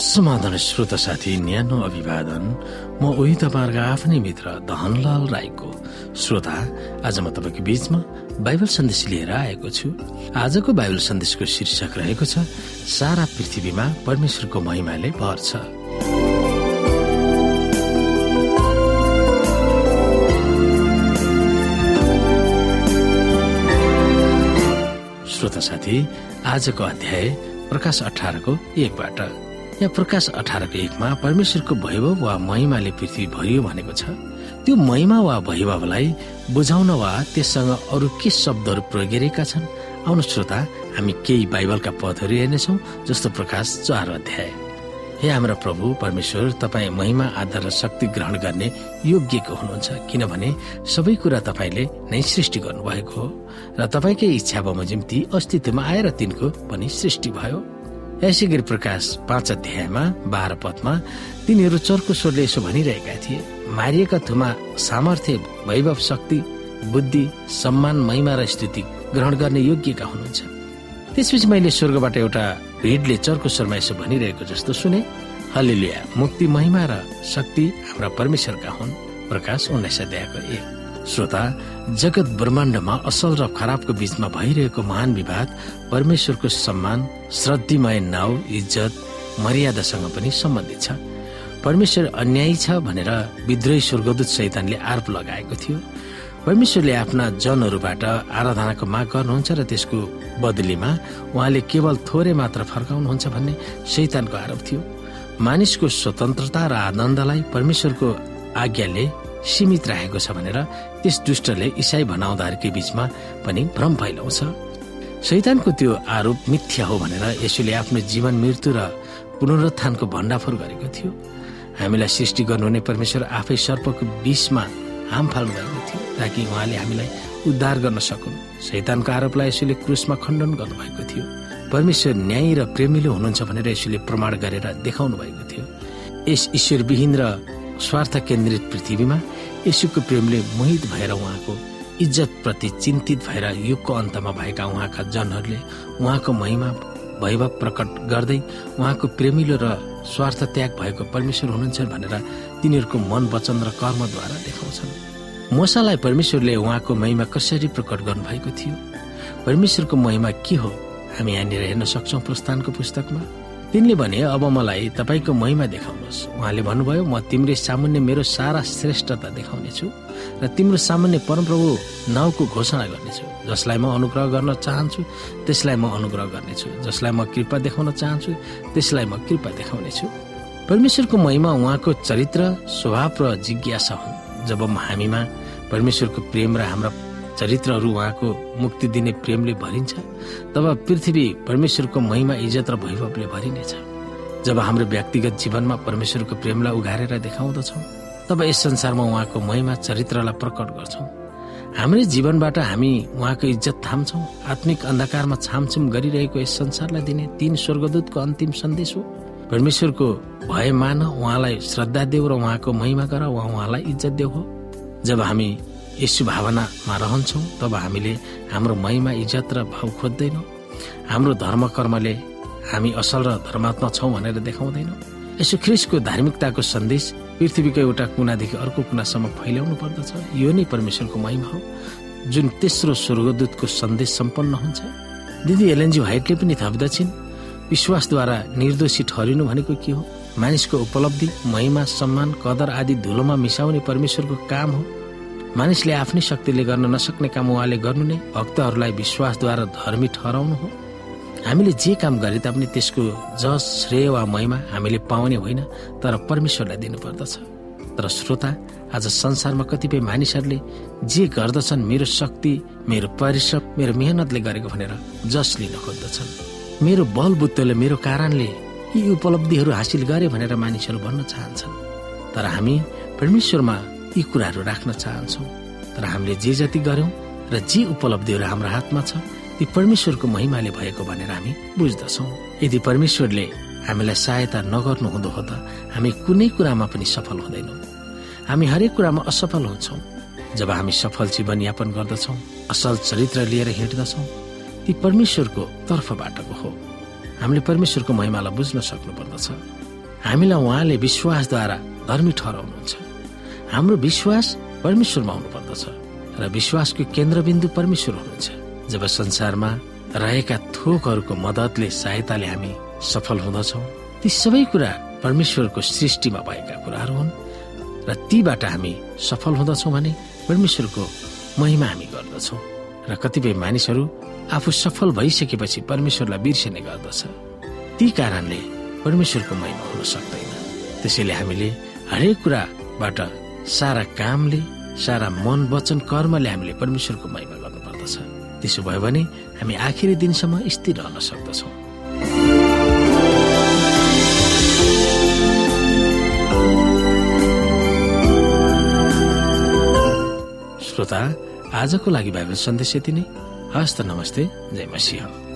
समाधान श्रोता साथी न्यानो अभिवादन। म उही तपाईँहरूको आफ्नै मित्र धनलाल राईको। श्रोता आज म तपाईँको बीचमा बाइबल सन्देश लिएर आएको छु। आजको बाइबल सन्देशको शीर्षक रहेको छ सारा पृथ्वीमा परमेश्वरको महिमाले भर्छ। श्रोता साथी आजको अध्याय प्रकाश अठारको एकबाट। यहाँ प्रकाश अठारको एकमा परमेश्वरको वैभव वा महिमाले पृथ्वी भरियो भनेको छ। त्यो महिमा वा वैभवलाई बुझाउन वा त्यससँग अरू के शब्दहरू प्रयोग गरेका छन्? आउनु श्रोता हामी केही बाइबलका पदहरू हेर्नेछौँ जस्तो प्रकाश चार अध्याय। हे हाम्रा प्रभु परमेश्वर तपाईँ महिमा आधार र शक्ति ग्रहण गर्ने योग्यको हुनुहुन्छ किनभने सबै कुरा तपाईँले नै सृष्टि गर्नुभएको हो। र तपाईँकै इच्छा बमोजिम ती अस्तित्वमा आएर तिनको पनि सृष्टि भयो। यसै गरी प्रकाश पाँच अध्यायमा बाह्र पदमा तिनीहरू चर्को स्वरले यसो भनिरहेका थिए मारिएका थुमा सामर्थ्य वैभव शक्ति बुद्धि सम्मान महिमा र स्थिति ग्रहण गर्ने योग्यका हुनुहुन्छ। त्यसपछि मैले स्वर्गबाट एउटा भिडले चर्को स्वरमा यसो भनिरहेको जस्तो सुने। हलिलिया मुक्ति महिमा र शक्ति हाम्रा परमेश्वरका हुन्। प्रकाश उन्नाइस अध्यायको एक। श्रोता जगत ब्रह्माण्डमा असल र खराबको बीचमा भइरहेको महान विवाद परमेश्वरको सम्मान श्रद्धिमय नाउ इज्जत मर्यादासँग पनि सम्बन्धित छ। परमेश्वर अन्यायी छ भनेर विद्रोही स्वर्गदूत सैतानले आरोप लगाएको थियो। परमेश्वरले आफ्ना जनहरूबाट आराधनाको माग गर्नुहुन्छ र त्यसको बदलीमा उहाँले केवल थोरै मात्र फर्काउनुहुन्छ भन्ने शैतानको आरोप थियो। मानिसको स्वतन्त्रता र आनन्दलाई परमेश्वरको आज्ञाले सीमित राखेको छ भनेर त्यस दुष्टले इसाई भनाउँदाहरूकै बीचमा पनि भ्रम फैलाउँछ। शैतानको त्यो आरोप मिथ्या हो भनेर यसुले आफ्नो जीवन मृत्यु र पुनरुत्थानको भण्डाफोर गरेको थियो। हामीलाई सृष्टि गर्नुहुने परमेश्वर आफै सर्पको विषमा हाम फाल्नु भएको थियो ताकि उहाँले हामीलाई उद्धार गर्न सकुन्। शैतानको आरोपलाई यसुले क्रुसमा खण्डन गर्नुभएको थियो। परमेश्वर न्याय र प्रेमिलो हुनुहुन्छ भनेर यसुले प्रमाण गरेर देखाउनु भएको थियो। यस ईश्वरविहीन र स्वार्थ केन्द्रित पृथ्वीमा यसुको प्रेमले मोहित भएर उहाँको इज्जत प्रति चिन्तित भएर युगको अन्तमा भएका उहाँका जनहरूले उहाँको महिमा वैभव प्रकट गर्दै उहाँको प्रेमिलो र स्वार्थ त्याग भएको परमेश्वर हुनुहुन्छ भनेर तिनीहरूको मन वचन र कर्मद्वारा देखाउँछन्। मसालाई परमेश्वरले उहाँको महिमा कसरी प्रकट गर्नुभएको थियो? परमेश्वरको महिमा के हो? हामी यहाँनिर हेर्न सक्छौँ प्रस्थानको पुस्तकमा। तिनले भने अब मलाई तपाईँको महिमा देखाउनुहोस्। उहाँले भन्नुभयो म तिम्रै सामान्य मेरो सारा श्रेष्ठता देखाउनेछु र तिम्रो सामान्य परमप्रभु नाउँको घोषणा गर्नेछु। जसलाई म अनुग्रह गर्न चाहन्छु त्यसलाई म अनुग्रह गर्नेछु। जसलाई म कृपा देखाउन चाहन्छु त्यसलाई म कृपा देखाउनेछु। परमेश्वरको महिमा उहाँको चरित्र स्वभाव र जिज्ञासा हुन्। जब हामीमा परमेश्वरको प्रेम र हाम्रा चरित्रहरू उहाँको मुक्ति दिने प्रेमले भरिन्छ तब पृथ्वी परमेश्वरको महिमा इज्जत र वैभवले भरिनेछ। जब हाम्रो व्यक्तिगत जीवनमा परमेश्वरको प्रेमलाई उघारेर देखाउँदछौँ तब यस संसारमा उहाँको महिमा चरित्रलाई प्रकट गर्छौँ। हाम्रै जीवनबाट हामी उहाँको इज्जत थाम्छौँ आत्मिक अन्धकारमा छामछुम गरिरहेको यस संसारलाई दिने तीन स्वर्गदूतको अन्तिम सन्देश हो। परमेश्वरको भय मान उहाँलाई श्रद्धा देऊ र उहाँको महिमा गर उहाँलाई इज्जत देऊ हो। जब हामी यसो भावनामा रहन्छौँ तब हामीले हाम्रो महिमा इज्जत र भाव खोज्दैनौँ। हाम्रो धर्म कर्मले हामी असल र धर्मात्मा छौँ भनेर देखाउँदैनौँ। यसो ख्रिसको धार्मिकताको सन्देश पृथ्वीको एउटा कुनादेखि अर्को कुनासम्म फैल्याउनु पर्दछ। यो नै परमेश्वरको महिमा हो। जुन तेस्रो स्वर्गदूतको सन्देश सम्पन्न हुन्छ। दिदी एलएनजी हाइटले पनि थप्दछिन् विश्वासद्वारा निर्दोषी ठहरिनु भनेको के हो? मानिसको उपलब्धि महिमा सम्मान कदर आदि धुलोमा मिसाउने परमेश्वरको काम हो। मानिसले आफ्नै शक्तिले गर्न नसक्ने काम उहाँले गर्नु नै भक्तहरूलाई विश्वासद्वारा धर्मी ठहराउनु हो। हामीले जे काम गरे तापनि त्यसको जस श्रेय वा महिमा हामीले पाउने होइन तर परमेश्वरलाई दिनुपर्दछ। तर श्रोता आज संसारमा कतिपय मानिसहरूले जे गर्दछन् मेरो शक्ति मेरो परिश्रम मेरो मेहनतले गरेको भनेर जस लिन खोज्दछन्। मेरो बलबुद्धले मेरो कारणले यी उपलब्धिहरू हासिल गरे भनेर मानिसहरू भन्न चाहन्छन्। तर हामी परमेश्वरमा यी कुराहरू राख्न चाहन्छौँ। तर हामीले जे जति गर्यौँ र जे उपलब्धिहरू हाम्रो हातमा छ ती परमेश्वरको महिमाले भएको भनेर हामी बुझ्दछौँ। यदि परमेश्वरले हामीलाई सहायता नगर्नु हुँदो हो त हामी कुनै कुरामा पनि सफल हुँदैनौँ। हामी हरेक कुरामा असफल हुन्छौँ। जब हामी सफल जीवनयापन गर्दछौँ असल चरित्र लिएर हिँड्दछौँ ती परमेश्वरको तर्फबाटको हो। हामीले परमेश्वरको महिमालाई बुझ्न सक्नु पर्दछ हामीलाई उहाँले विश्वासद्वारा धर्मी ठहराउनुहुन्छ। हाम्रो विश्वास परमेश्वरमा हुनुपर्दछ र विश्वासको केन्द्रबिन्दु परमेश्वर हुनुहुन्छ। जब संसारमा रहेका थोकहरूको मदतले सहायताले हामी सफल हुँदछौ ती सबै कुरा परमेश्वरको सृष्टिमा भएका कुराहरू हुन् र तीबाट हामी सफल हुँदछौँ भने परमेश्वरको महिमा हामी गर्दछौँ र कतिपय मानिसहरू आफू सफल भइसकेपछि परमेश्वरलाई बिर्सिने गर्दछ। ती कारणले परमेश्वरको महिमा हुन सक्दैन। त्यसैले हामीले हरेक कुराबाट सारा कामले सारा मन वचन कर्मले हामीले परमेश्वरको महिमा गर्नुपर्दछ। त्यसो भयो भने हामी आखिरी दिनसम्म स्थिर रहन सक्दछौँ। श्रोता आजको लागि बाइबल सन्देश यति नै। हस्त नमस्ते जय मसिंह।